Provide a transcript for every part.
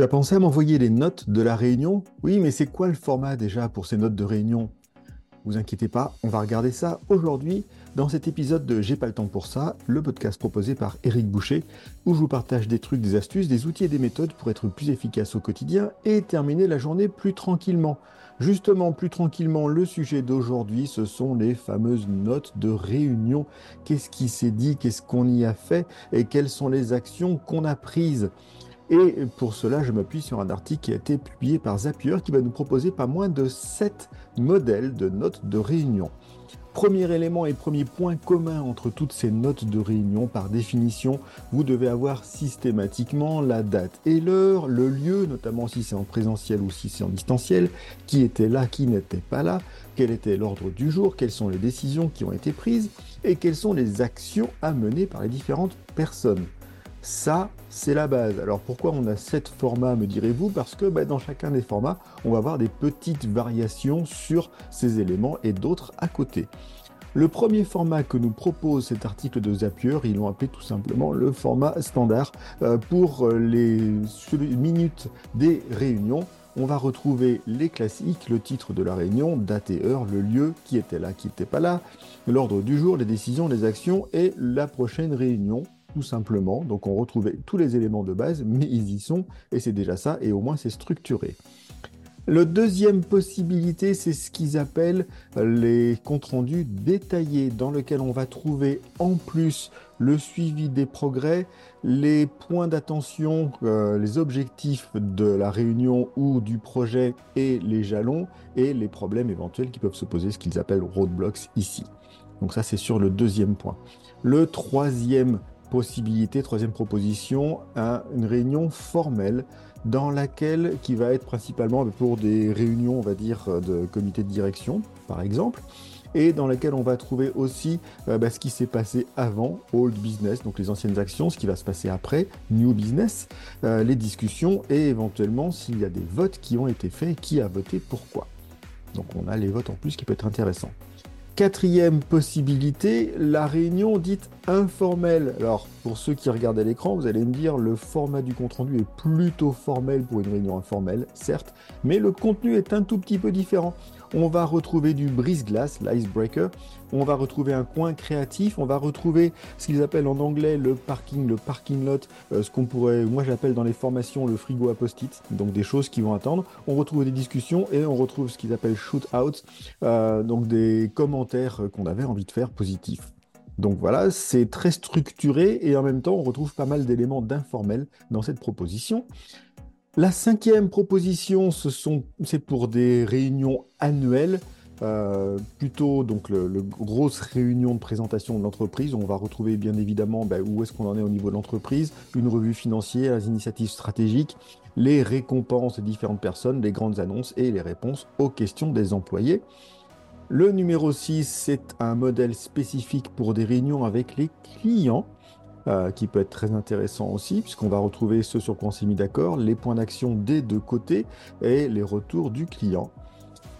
Tu as pensé à m'envoyer les notes de la réunion? Oui, mais c'est quoi le format déjà pour ces notes de réunion? Vous inquiétez pas, on va regarder ça aujourd'hui dans cet épisode de J'ai pas le temps pour ça, le podcast proposé par Eric Boucher, où je vous partage des trucs, des astuces, des outils et des méthodes pour être plus efficace au quotidien et terminer la journée plus tranquillement. Justement, plus tranquillement, le sujet d'aujourd'hui, ce sont les fameuses notes de réunion. Qu'est-ce qui s'est dit, qu'est-ce qu'on y a fait? Et quelles sont les actions qu'on a prises? Et pour cela, je m'appuie sur un article qui a été publié par Zapier qui va nous proposer pas moins de 7 modèles de notes de réunion. Premier élément et premier point commun entre toutes ces notes de réunion, par définition, vous devez avoir systématiquement la date et l'heure, le lieu, notamment si c'est en présentiel ou si c'est en distanciel, qui était là, qui n'était pas là, quel était l'ordre du jour, quelles sont les décisions qui ont été prises et quelles sont les actions à mener par les différentes personnes. Ça, c'est la base. Alors pourquoi on a sept formats, me direz-vous Parce que bah, dans chacun des formats, on va avoir des petites variations sur ces éléments et d'autres à côté. Le premier format que nous propose cet article de Zapier, ils l'ont appelé tout simplement le format standard euh, pour les minutes des réunions. On va retrouver les classiques, le titre de la réunion, date et heure, le lieu, qui était là, qui n'était pas là, l'ordre du jour, les décisions, les actions et la prochaine réunion, tout simplement. Donc on retrouvait tous les éléments de base, mais ils y sont, et c'est déjà ça, et au moins c'est structuré. La deuxième possibilité, c'est ce qu'ils appellent les comptes rendus détaillés, dans lequel on va trouver en plus le suivi des progrès, les points d'attention, euh, les objectifs de la réunion ou du projet et les jalons, et les problèmes éventuels qui peuvent se poser, ce qu'ils appellent roadblocks ici. Donc ça, c'est sur le deuxième point. Le troisième possibilité, troisième proposition, une réunion formelle dans laquelle, qui va être principalement pour des réunions, on va dire, de comité de direction, par exemple, et dans laquelle on va trouver aussi euh, bah, ce qui s'est passé avant, old business, donc les anciennes actions, ce qui va se passer après, new business, euh, les discussions, et éventuellement s'il y a des votes qui ont été faits, qui a voté pourquoi. Donc on a les votes en plus qui peut être intéressant. Quatrième possibilité, la réunion dite informelle. Pour ceux qui regardent à l'écran, vous allez me dire le format du compte-rendu est plutôt formel pour une réunion informelle, certes, mais le contenu est un tout petit peu différent on va retrouver du brise-glace, l'icebreaker, on va retrouver un coin créatif, on va retrouver ce qu'ils appellent en anglais le parking, le parking lot, euh, ce qu'on pourrait, moi j'appelle dans les formations le frigo à donc des choses qui vont attendre. On retrouve des discussions et on retrouve ce qu'ils appellent shoot-out, euh, donc des commentaires qu'on avait envie de faire positifs. Donc voilà, c'est très structuré et en même temps on retrouve pas mal d'éléments d'informel dans cette proposition. La cinquième proposition, c'est pour des réunions annuelles, euh, plutôt donc le, grosse réunion de présentation de l'entreprise. On va retrouver bien évidemment ben, où est-ce qu'on en est au niveau de l'entreprise, une revue financière, les initiatives stratégiques, les récompenses des différentes personnes, les grandes annonces et les réponses aux questions des employés. Le numéro 6, c'est un modèle spécifique pour des réunions avec les clients. Euh, qui peut être très intéressant aussi, puisqu'on va retrouver ce sur quoi on s'est mis d'accord, les points d'action des deux côtés et les retours du client.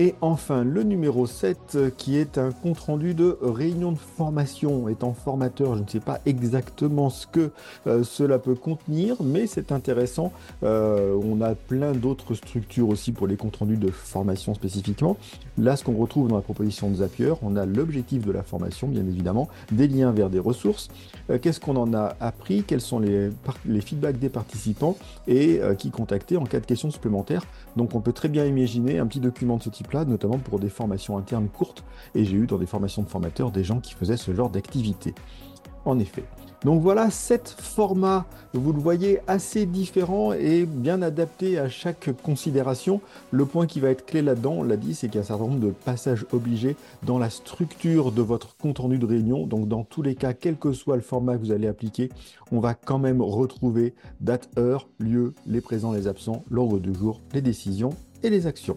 Et enfin, le numéro 7, qui est un compte-rendu de réunion de formation. Étant formateur, je ne sais pas exactement ce que euh, cela peut contenir, mais c'est intéressant. Euh, on a plein d'autres structures aussi pour les comptes-rendus de formation spécifiquement. Là, ce qu'on retrouve dans la proposition de Zapier, on a l'objectif de la formation, bien évidemment, des liens vers des ressources. Euh, qu'est-ce qu'on en a appris? Quels sont les, les, feedbacks des participants? Et qui contacter en cas de questions supplémentaires? Donc, on peut très bien imaginer un petit document de ce type notamment pour des formations internes courtes, et j'ai eu dans des formations de formateurs des gens qui faisaient ce genre d'activité. En effet. Donc voilà, sept formats, vous le voyez, assez différents et bien adaptés à chaque considération. Le point qui va être clé là-dedans, on l'a dit, c'est qu'il y a un certain nombre de passages obligés dans la structure de votre compte rendu de réunion. Donc dans tous les cas, quel que soit le format que vous allez appliquer, on va quand même retrouver date, heure, lieu, les présents, les absents, l'ordre du jour, les décisions et les actions.